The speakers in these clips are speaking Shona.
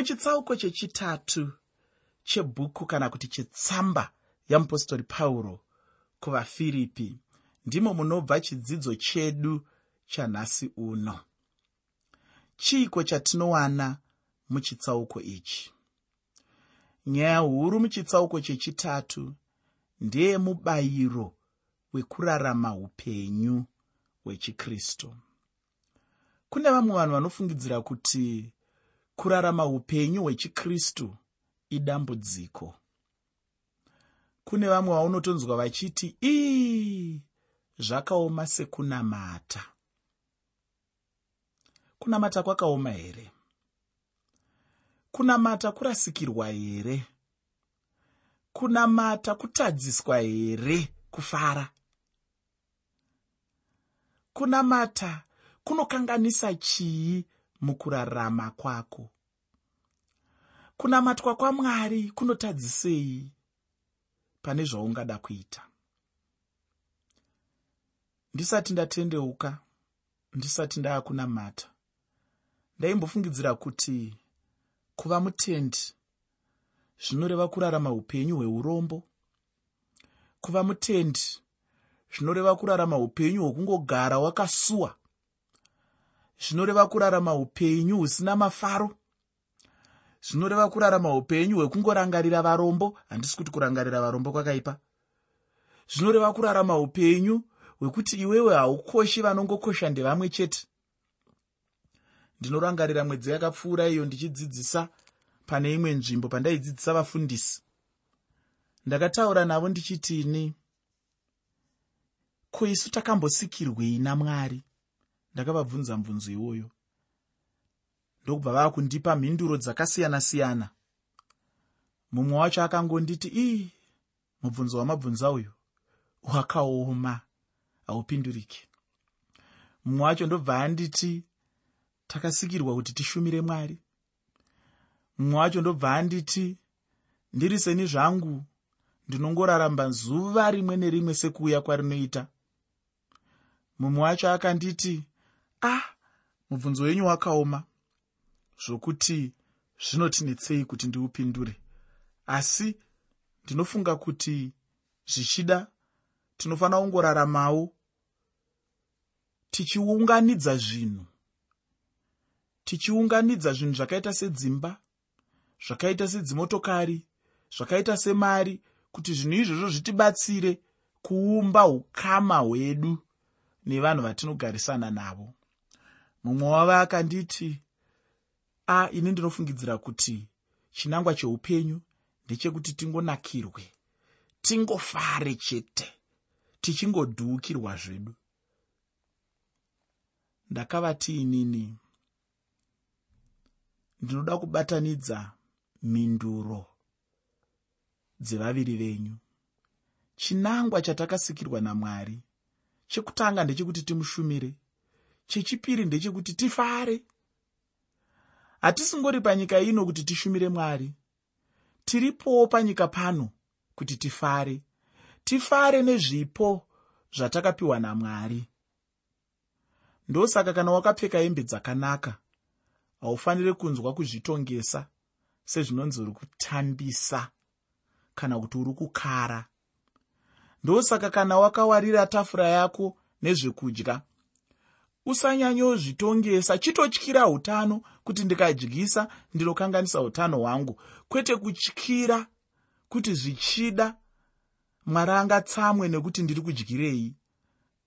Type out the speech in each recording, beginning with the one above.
muchitsauko chechitatu chebhuku kana kuti chetsamba yamupostori pauro kuvafiripi ndimo munobva chidzidzo chedu chanhasi uno. Chiiko chatinowana muchitsauko ichi? Nyaya huru muchitsauko chechitatu ndeyemubayiro wekurarama upenyu hwechikristu. Kune vamwe vanhu vanofungidzira kuti kurarama upenyu hwechikristu idambudziko. Kune vamwe vaunotonzwa vachiti ii zvakaoma sekunamata. Kunamata kwakaoma here? Kunamata kurasikirwa here? Kunamata kutadziswa here kufara? Kunamata kunokanganisa chii mukurarama kwako. Kunamatwa kwamwari kunotadzisei pane zvaungada kuita. Ndisati ndatendeuka ndisati ndaakunamata ndaimbofungidzira kuti kuva mutendi zvinoreva kurarama upenyu hweurombo kuva mutendi zvinoreva kurarama upenyu hwokungogara wakasuwa zvinoreva kurarama upenyu husina mafaro. Zvinoreva kurarama upenyu hwekungorangarira varombo. Handisi kuti kurangarira varombo kwakaipa. Zvinoreva kurarama upenyu hwekuti iwewe haukoshi vanongokosha ndevamwe chete. Ndinorangarira mwedzi yakapfuura iyo ndichidzidzisa pane imwe nzvimbo pandaidzidzisa vafundisi. Ndakataura navo ndichitini ko isu takambosikirwei namwari ndakavabvunza mubvunzo iwoyo. Ndokubva vava kundipa mhinduro dzakasiyana-siyana. Mumwe wacho akangonditi ii mubvunzo wamabvunza uyu wakaoma haupinduriki. Mumwe wacho ndobva anditi takasikirwa kuti tishumire mwari. Mumwe wacho ndobva anditi ndiri seni zvangu ndinongoraramba zuva rimwe nerimwe sekuuya kwarinoita. Mumwe wacho akanditi ah mubvunzo wenyu wakaoma. Zvokuti zvinotinetsei kuti ndiupindure. Asi ndinofunga kuti zvichida tinofanira kungoraramawo tichiunganidza zvinhu. Tichiunganidza zvinhu zvakaita sedzimba zvakaita sedzimotokari zvakaita semari kuti zvinhu izvozvo zvitibatsire kuumba ukama hwedu nevanhu vatinogarisana navo mumwe wavo akanditi a ini ndinofungidzira kuti chinangwa cheupenyu ndechekuti tingonakirwe tingofare chete tichingodhuukirwa zvedu. Ndakavati inini ndinoda kubatanidza mhinduro dzevaviri venyu. Chinangwa chatakasikirwa namwari chekutanga ndechekuti timushumire chechipiri ndechekuti tifare. Hatisingori panyika ino kuti tishumire mwari. Tiripowo panyika pano kuti tifare. Tifare nezvipo zvatakapiwa namwari. Ndosaka kana wakapfeka hembe dzakanaka haufaniri kunzwa kuzvitongesa sezvinonzi uri kutambisa kana kuti uri kukara. Ndosaka kana wakawarira tafura yako nezvekudya usanyanyozvitongesa chitotyira utano kuti ndikadyisa ndinokanganisa utano hwangu. Kwete kutyira kuti zvichida. Mwari angatsamwe nekuti ndiri kudyirei.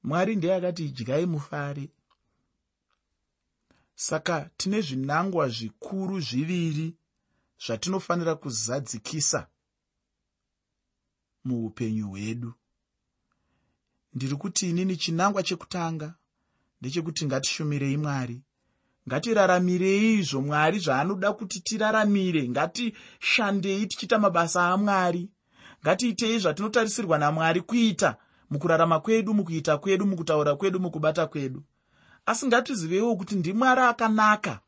Mwari ndeye akati dyai mufare. Saka tine zvinangwa zvikuru zviviri zvatinofanira kuzadzikisa muupenyu hwedu. Ndiri kuti inini chinangwa chekutanga ndechekuti ngatishumirei mwari. Ngatiraramirei izvo mwari zvaanoda kuti tiraramire. Ngatishandei tichiita mabasa amwari. Ngatiitei zvatinotarisirwa namwari kuita mukurarama kwedu mukuita kwedu mukutaura kwedu mukubata kwedu. Asi ngatizivewo kuti ndimwari akanaka.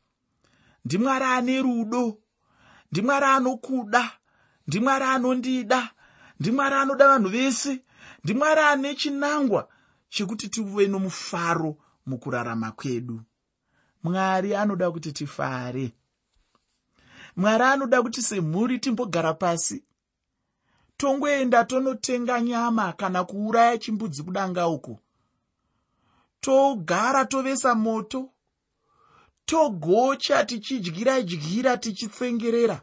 Ndimwari ane rudo. Ndimwari anokuda. Ndimwari anondida. Ndimwari anoda vanhu vese. Ndimwari ane chinangwa chekuti tive nomufaro mukurarama kwedu. Mwari anoda kuti tifare. Mwari anoda kuti semhuri timbogara pasi. Tongoenda tonotenga nyama kana kuuraya chimbudzi kudanga uko togara tovesa moto. Togocha tichidyira dyira tichitsengerera.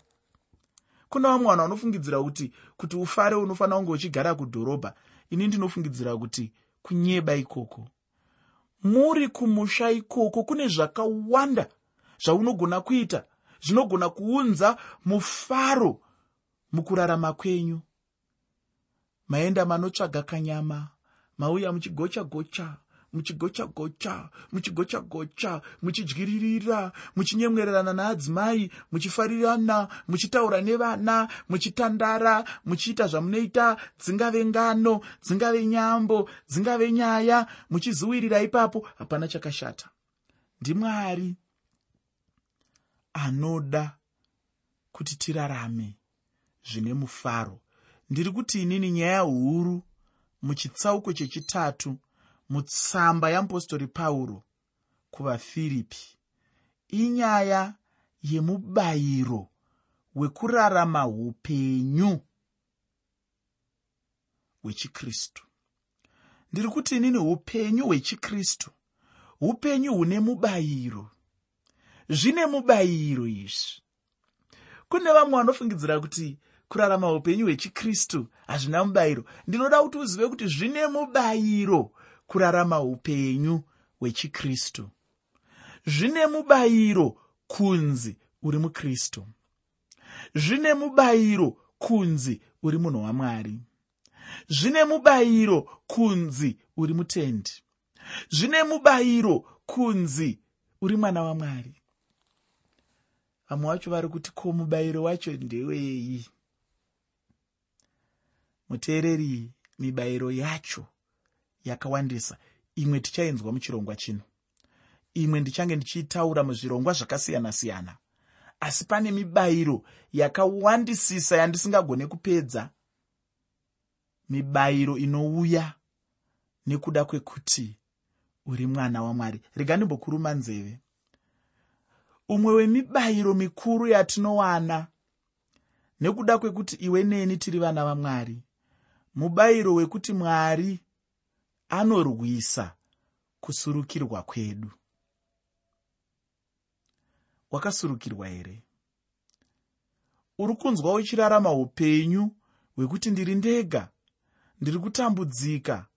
Kuna vamwe vanhu vanofungidzira kuti kuti ufare unofanira kunge uchigara kudhorobha. Ini ndinofungidzira kuti kunyeba ikoko muri kumusha ikoko kune zvakawanda zvaunogona kuita zvinogona kuunza mufaro mukurarama kwenyu. Maenda manotsvaga kanyama mauya muchigocha gocha muchigocha gocha muchigocha gocha muchidyiririra muchinyemwererana naadzimai muchifarirana muchitaura nevana muchitandara muchiita zvamunoita dzingave ngano dzingave nyambo dzingave nyaya muchiziwirira ipapo. Hapana chakashata. Ndimwari anoda kuti tirarame zvine mufaro. Ndiri kuti inini nyaya huru muchitsauko chechitatu mutsamba yeapostori pauro kuvafiripi. Inyaya yemubayiro wekurarama upenyu hwechikristu. Ndiri kuti inini upenyu hwechikristu upenyu hune mubayiro. Zvine mubayiro izvi. Kune vamwe vanofungidzira kuti kurarama upenyu hwechikristu hazvina mubayiro. Ndinoda kuti uzive kuti zvine mubayiro kurarama upenyu hwechikristu. Zvine mubayiro kunzi uri mukristu. Zvine mubayiro kunzi uri munhu wamwari. Zvine mubayiro kunzi uri mutendi. Zvine mubayiro kunzi uri mwana wamwari. Vamwe vacho vari kuti ko mubayiro wacho ndewei muteereri mibayiro yacho yakawandisa. Imwe tichainzwa muchirongwa chino. Imwe ndichange ndichiitaura muzvirongwa zvakasiyana-siyana. Asi pane mibayiro yakawandisisa yandisingagone kupedza. Mibayiro inouya nekuda kwekuti uri mwana wamwari. Rega ndimbokuruma nzeve. Umwe wemibayiro mikuru yatinowana nekuda kwekuti iwe neni tiri vana vamwari. Mubayiro wekuti mwari anorwisa kusurukirwa kwedu. Wakasurukirwa here? Uri kunzwa uchirarama upenyu hwekuti ndiri ndega? Ndiri kutambudzika?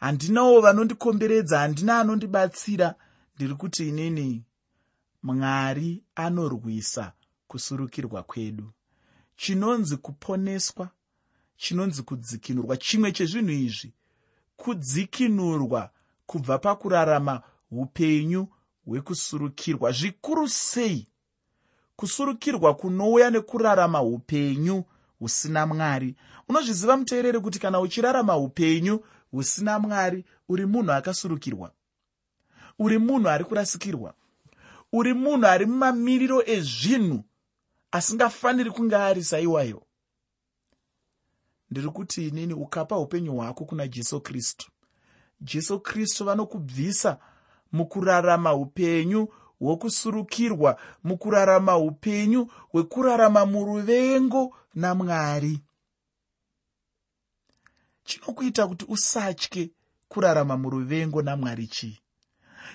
Handinawo vanondikomberedza handina anondibatsira. Ndiri kuti inini mwari anorwisa kusurukirwa kwedu. Chinonzi kuponeswa chinonzi kudzikinurwa chimwe chezvinhu izvi kudzikinurwa kubva pakurarama upenyu hwekusurukirwa. Zvikuru sei? Kusurukirwa kunouya nekurarama upenyu husina mwari. Unozviziva muteereri kuti kana uchirarama upenyu husina mwari uri munhu akasurukirwa? Uri munhu ari kurasikirwa? Uri munhu ari mumamiriro ezvinhu asingafaniri kunge ari saiwayo ndiri kuti inini ukapa upenyu hwako kuna jesu kristu. Jesu kristu vanokubvisa mukurarama upenyu hwokusurukirwa mukurarama upenyu hwekurarama muruvengo namwari chinokuita kuti usatye kurarama muruvengo namwari chii?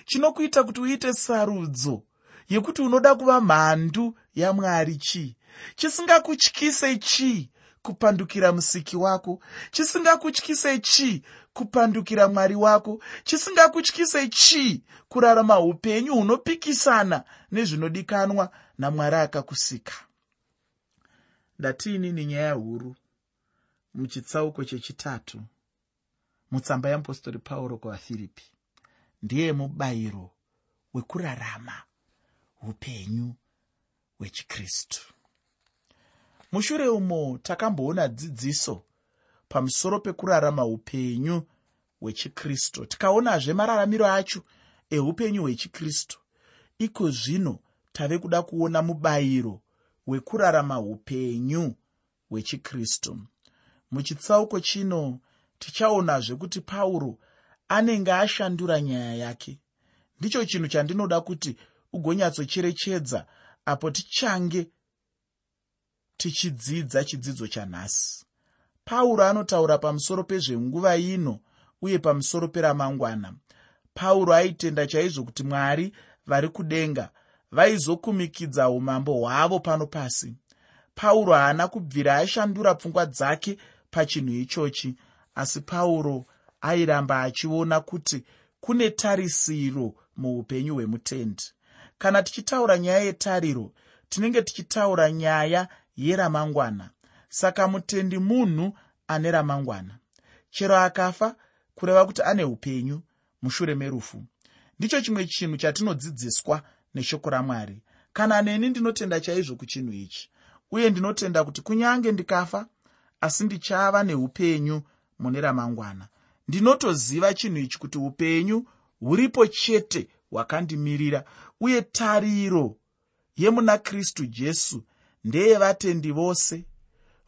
Chinokuita kuti uite sarudzo yekuti unoda kuva mhandu yamwari chii? Chisingakutyise chii kupandukira musiki wako chisingakutyise chii kupandukira mwari wako chisingakutyise chii kurarama upenyu hunopikisana nezvinodikanwa namwari akakusika. Ndatiinini nyaya huru muchitsauko chechitatu mutsamba yeapostori pauro kuvafiripi ndiye mubayiro wekurarama upenyu hwechikristu mushure umo takamboona dzidziso pamusoro pekurarama upenyu hwechikristu. Tikaonazve mararamiro acho eupenyu hwechikristu iko zvino tave kuda kuona mubayiro wekurarama upenyu hwechikristu. Muchitsauko chino tichaonazve kuti pauro anenge ashandura nyaya yake. Ndicho chinhu chandinoda kuti ugonyatsocherechedza apo tichange tichidzidza chidzidzo chanhasi. Pauro anotaura pamusoro pezvenguva ino uye pamusoro peramangwana. Pauro aitenda chaizvo kuti mwari vari kudenga vaizokumikidza umambo hwavo pano pasi. Pauro haana kubvira ashandura pfungwa dzake pachinhu ichochi asi pauro airamba achiona kuti kune tarisiro muupenyu hwemutendi. Kana tichitaura nyaya yetariro tinenge tichitaura nyaya yeramangwana. Saka mutendi munhu ane ramangwana. Chero akafa kureva kuti ane upenyu mushure merufu. Ndicho chimwe chinhu chatinodzidziswa neshoko ramwari. Kana neni ndinotenda chaizvo kuchinhu ichi uye ndinotenda kuti kunyange ndikafa asi ndichava neupenyu mune ramangwana. Ndinotoziva chinhu ichi kuti upenyu huripo chete hwakandimirira uye tariro yemuna kristu jesu ndeyevatendi vose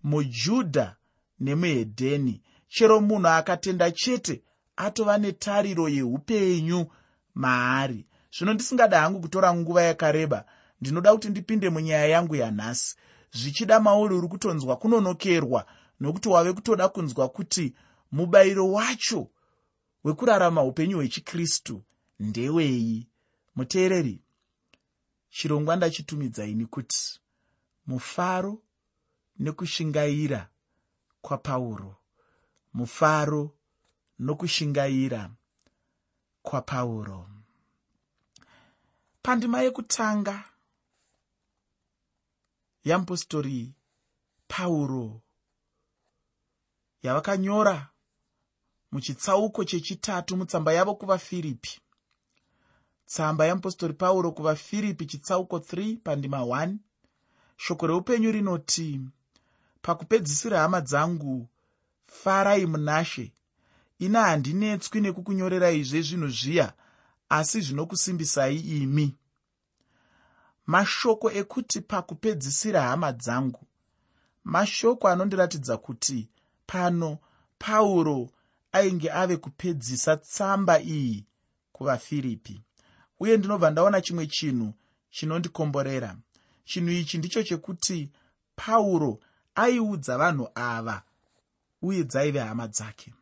mujudha nemuhedheni. Chero munhu akatenda chete atova netariro yeupenyu maari. Zvino ndisingada hangu kutora nguva yakareba ndinoda kuti ndipinde munyaya yangu yanhasi. Zvichida mauri uri kutonzwa kunonokerwa nokuti wave kutoda kunzwa kuti mubayiro wacho wekurarama upenyu hwechikristu ndewei. Muteereri chirongwa ndachitumidzaini kuti mufaro nekushingaira kwapauro. Mufaro nokushingaira kwapauro. Pandima yekutanga yeapostori pauro yavakanyora muchitsauko chechitatu mutsamba yavo kuvafiripi. Tsamba yeapostori pauro kuvafiripi chitsauko 3 pandima 1 shoko reupenyu rinoti pakupedzisira hama dzangu farai munashe. Ina handinetswi nekukunyorerai zvezvinhu zviya asi zvinokusimbisai imi. Mashoko ekuti pakupedzisira hama dzangu. Mashoko anondiratidza kuti pano pauro ainge ave kupedzisa tsamba iyi kuvafiripi. Uye ndinobva ndaona chimwe chinhu chinondikomborera chinhu ichi ndicho chekuti pauro aiudza vanhu ava uye dzaive hama dzake.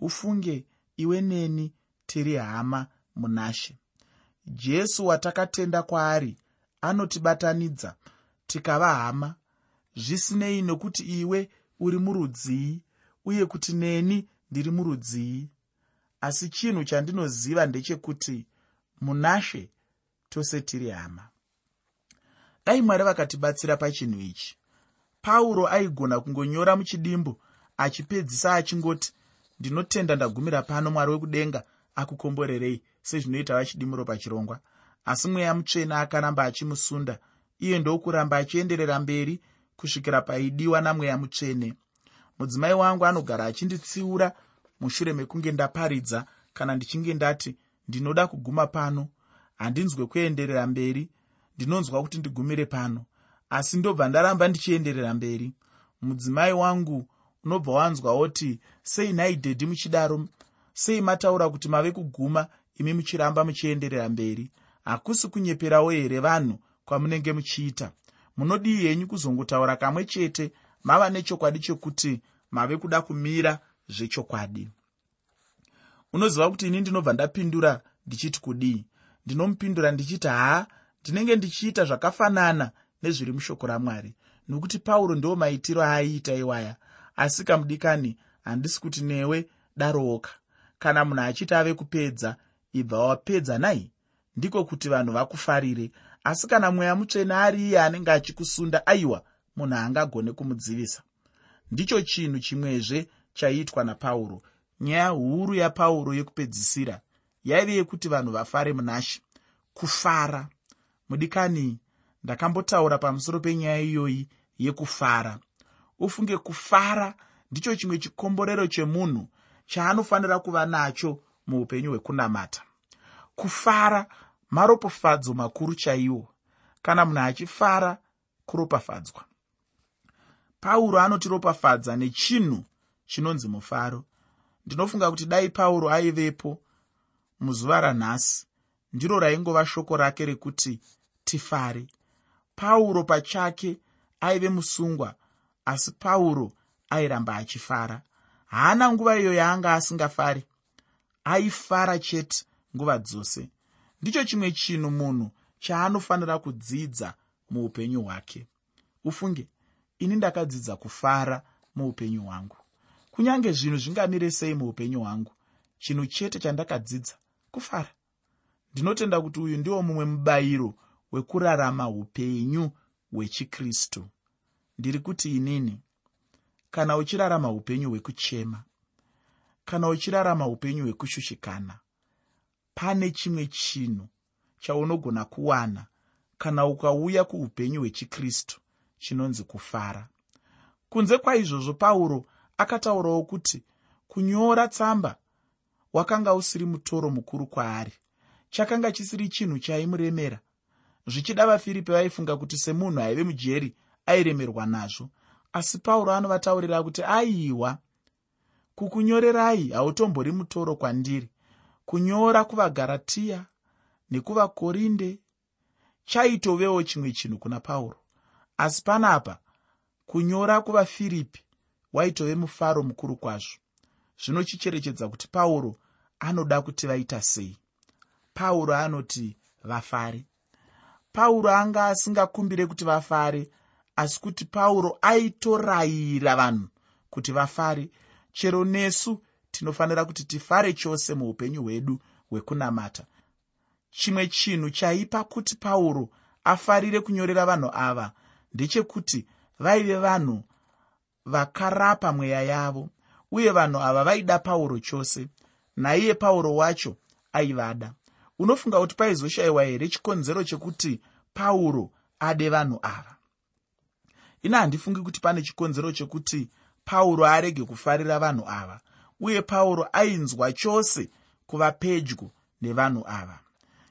Ufunge iwe neni tiri hama munashe jesu watakatenda kwaari anotibatanidza tikava hama. Zvisinei nokuti iwe uri murudzii uye kuti neni ndiri murudzii? Asi chinhu chandinoziva ndechekuti munashe tose tiri hama dai mwari vakatibatsira pachinhu ichi. Pauro aigona kungonyora muchidimbu achipedzisa achingoti ndinotenda ndagumira pano mwari wekudenga akukomborerei sezvinoita vachidimuro pachirongwa. Asi mweya mutsvene akaramba achimusunda iye ndokuramba achienderera mberi kusvikira paidiwa namweya mutsvene. Mudzimai wangu anogara achinditsiura mushure mekunge ndaparidza kana ndichinge ndati ndinoda kuguma pano handinzwe kuenderera mberi ndinonzwa kuti ndigumire pano. Asi ndobva ndaramba ndichienderera mberi. Mudzimai wangu unobva wanzwawoti sei nhai dhedhi muchidaro? Sei mataura kuti mave kuguma imi muchiramba muchienderera mberi? Hakusi kunyeperawo here vanhu kwamunenge muchiita? Munodii henyu kuzongotaura kamwe chete mava nechokwadi chekuti mave kuda kumira zvechokwadi. Unoziva kuti ini ndinobva ndapindura ndichiti kudii? Ndinomupindura ndichiti haa ndinenge ndichiita zvakafanana nezviri mushoko ramwari nokuti pauro ndo maitiro aaiita iwaya. Asi kamudikani handisi kuti newe darooka kana munhu achiti ave kupedza ibva wapedza nai ndiko kuti vanhu vakufarire. Asi kana mweya mutsvene ari iye anenge achikusunda aiwa munhu haangagone kumudzivisa. Ndicho chinhu chimwezve chaiitwa napauro. Nyaya huru yapauro yekupedzisira yaive yekuti vanhu vafare munashe kufara mudikani ndakambotaura pamusoro penyaya iyoyi yekufara. Ufunge kufara ndicho chimwe chikomborero chemunhu chaanofanira kuva nacho muupenyu hwekunamata. Kufara maropafadzo makuru chaiwo. Kana munhu achifara kuropafadzwa. Pauro anotiropafadza nechinhu chinonzi mufaro. Ndinofunga kuti dai pauro aivepo muzuva ranhasi ndiro raingova shoko rake rekuti tifare. Pauro pachake aive musungwa asi pauro airamba achifara. Haana nguva iyo yaanga asingafari. Aifara chete nguva dzose. Ndicho chimwe chinhu munhu chaanofanira kudzidza muupenyu hwake. Ufunge ini ndakadzidza kufara muupenyu hwangu. Kunyange zvinhu zvingamire sei muupenyu hwangu? Chinhu chete chandakadzidza kufara ndinotenda kuti uyu ndiwo mumwe mubayiro wekurarama upenyu hwechikristu. Ndiri kuti inini kana uchirarama upenyu hwekuchema kana uchirarama upenyu hwekushushikana pane chimwe chinhu chaunogona kuwana kana ukauya kuupenyu hwechikristu chinonzi kufara. Kunze kwaizvozvo pauro akataurawo kuti kunyora tsamba wakanga usiri mutoro mukuru kwaari chakanga chisiri chinhu chaimuremera zvichida vafiripi vaifunga kuti semunhu aive mujeri airemerwa nazvo. Asi pauro anovataurira kuti aiwa. Kukunyorerai hautombori mutoro kwandiri. Kunyora kuvagaratiya nekuvakorinde chaitovewo chimwe chinhu kuna pauro. Asi panapa kunyora kuvafiripi waitove mufaro mukuru kwazvo. Zvino chicherechedza kuti pauro anoda kuti vaita sei pauro anoti vafare pauro anga asingakumbire kuti vafare asi kuti pauro aitorayira vanhu kuti vafare chero nesu tinofanira kuti tifare chose muupenyu hwedu hwekunamata. Chimwe chinhu chaipa kuti pauro afarire kunyorera vanhu ava ndechekuti vaive vanhu vakarapa mweya yavo uye vanhu ava vaida pauro chose. Naiye pauro wacho aivada unofunga kuti paizoshayiwa here chikonzero chekuti pauro ade vanhu ava? Ina handifungi kuti pane chikonzero chekuti pauro arege kufarira vanhu ava uye pauro ainzwa chose kuva pedyo nevanhu ava.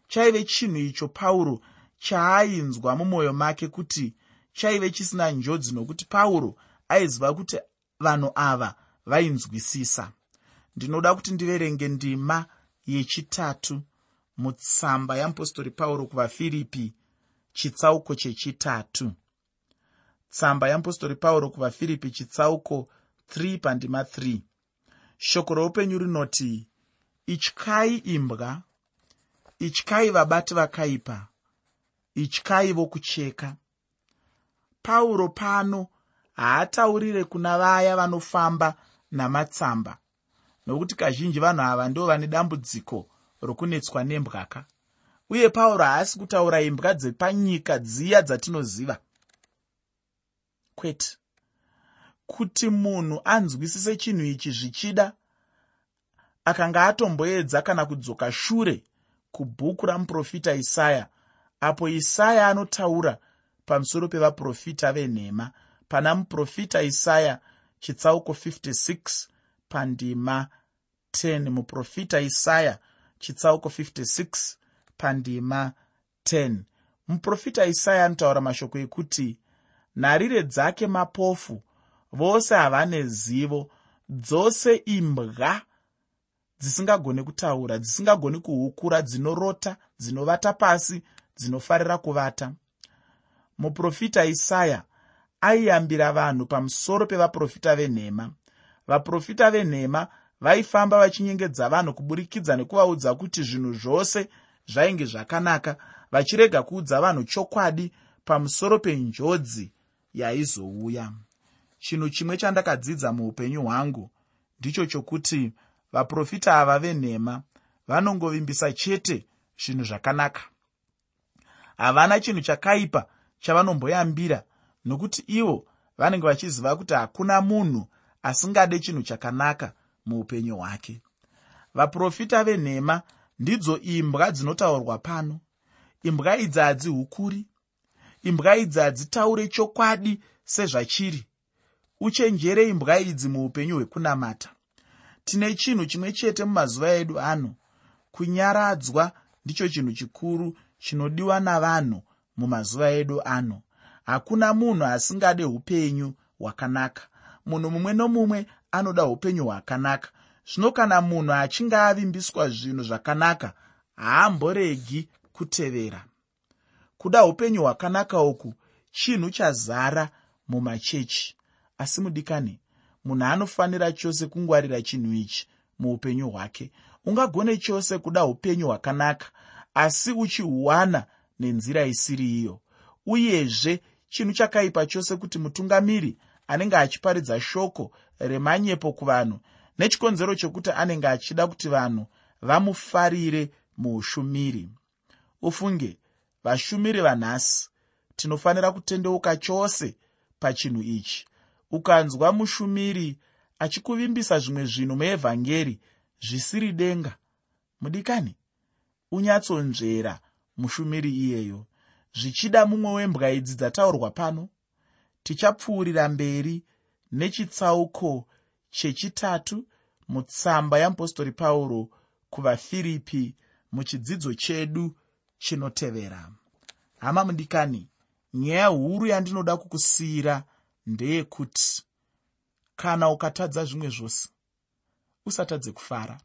Chaive chinhu icho pauro chaainzwa mumwoyo make kuti chaive chisina njodzi nokuti pauro aiziva kuti vanhu ava vainzwisisa. Ndinoda kuti ndiverenge ndima yechitatu mutsamba yeapostori pauro kuvafiripi chitsauko chechitatu. Tsamba yeapostori pauro kuvafiripi chitsauko 3 pandima 3 shoko roupenyu rinoti ityai imbwa ityai vabati vakaipa ityai vokucheka. Pauro pano haataurire kuna vaya vanofamba namatsamba nokuti kazhinji vanhu ava ndo vane dambudziko rokunetswa nembwaka. Uye pauro haasi kutaura imbwa dzepanyika dziya dzatinoziva. Kwete. Kuti munhu anzwisise chinhu ichi zvichida akanga atomboedza kana kudzoka shure kubhuku ramuprofita isaya apo isaya anotaura pamusoro pevaprofita venhema. Pana muprofita isaya chitsauko 56 pandima 10 muprofita isaya chitsauko 56 pandima 10 muprofita isaya anotaura mashoko ekuti nharire dzake mapofu vose havane zivo dzose imbwa dzisingagoni kutaura dzisingagoni kuhukura dzinorota dzinovata pasi dzinofarira kuvata. Muprofita isaya aiyambira vanhu pamusoro pevaprofita venhema. Vaprofita venhema vaifamba vachinyengedza vanhu kuburikidza nekuvaudza kuti zvinhu zvose zvainge zvakanaka vachirega kuudza vanhu chokwadi pamusoro penjodzi yaizouya. Chinhu chimwe chandakadzidza muupenyu hwangu ndicho chokuti vaprofita ava venhema vanongovimbisa chete zvinhu zvakanaka. Havana chinhu chakaipa chavanomboyambira nokuti ivo vanenge vachiziva kuti hakuna munhu asingade chinhu chakanaka muupenyu hwake. Vaprofita venhema ndidzo imbwa dzinotaurwa pano. Imbwa idzi hadzihukuri. Imbwa idzi hadzitaure chokwadi sezvachiri. Uchenjere imbwa idzi muupenyu hwekunamata. Tine chinhu chimwe chete mumazuva edu ano. Kunyaradzwa ndicho chinhu chikuru chinodiwa navanhu mumazuva edu ano. Hakuna munhu asingade upenyu hwakanaka. Munhu mumwe nomumwe anoda upenyu hwakanaka. Zvino kana munhu achinge avimbiswa zvinhu zvakanaka haamboregi kutevera. Kuda upenyu hwakanaka uku chinhu chazara mumachechi. Asi mudikani munhu anofanira chose kungwarira chinhu ichi muupenyu hwake. Ungagone chose kuda upenyu hwakanaka asi uchihuwana nenzira isiri iyo. Uyezve chinhu chakaipa chose kuti mutungamiri anenge achiparidza shoko remanyepo kuvanhu nechikonzero chokuti anenge achida kuti vanhu vamufarire muushumiri. Ufunge vashumiri vanhasi tinofanira kutendeuka chose pachinhu ichi. Ukanzwa mushumiri achikuvimbisa zvimwe zvinhu muevhangeri zvisiri denga mudikani? Unyatsonzvera mushumiri iyeyo. Zvichida mumwe wembwa idzi dzataurwa pano tichapfuurira mberi nechitsauko chechitatu mutsamba yamupostori pauro kuvafiripi muchidzidzo chedu chinotevera. Hama mudikani nyaya huru yandinoda kukusiyira ndeyekuti kana ukatadza zvimwe zvose usatadze kufara.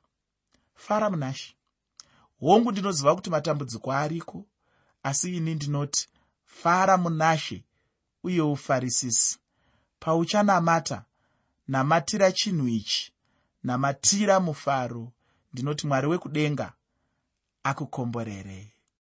Fara munashe hongu ndinoziva kuti matambudziko ariko asi ini ndinoti fara munashe uye ufarisisi pauchanamata namatira chinhu ichi namatira mufaro ndinoti mwari wekudenga akukomborerei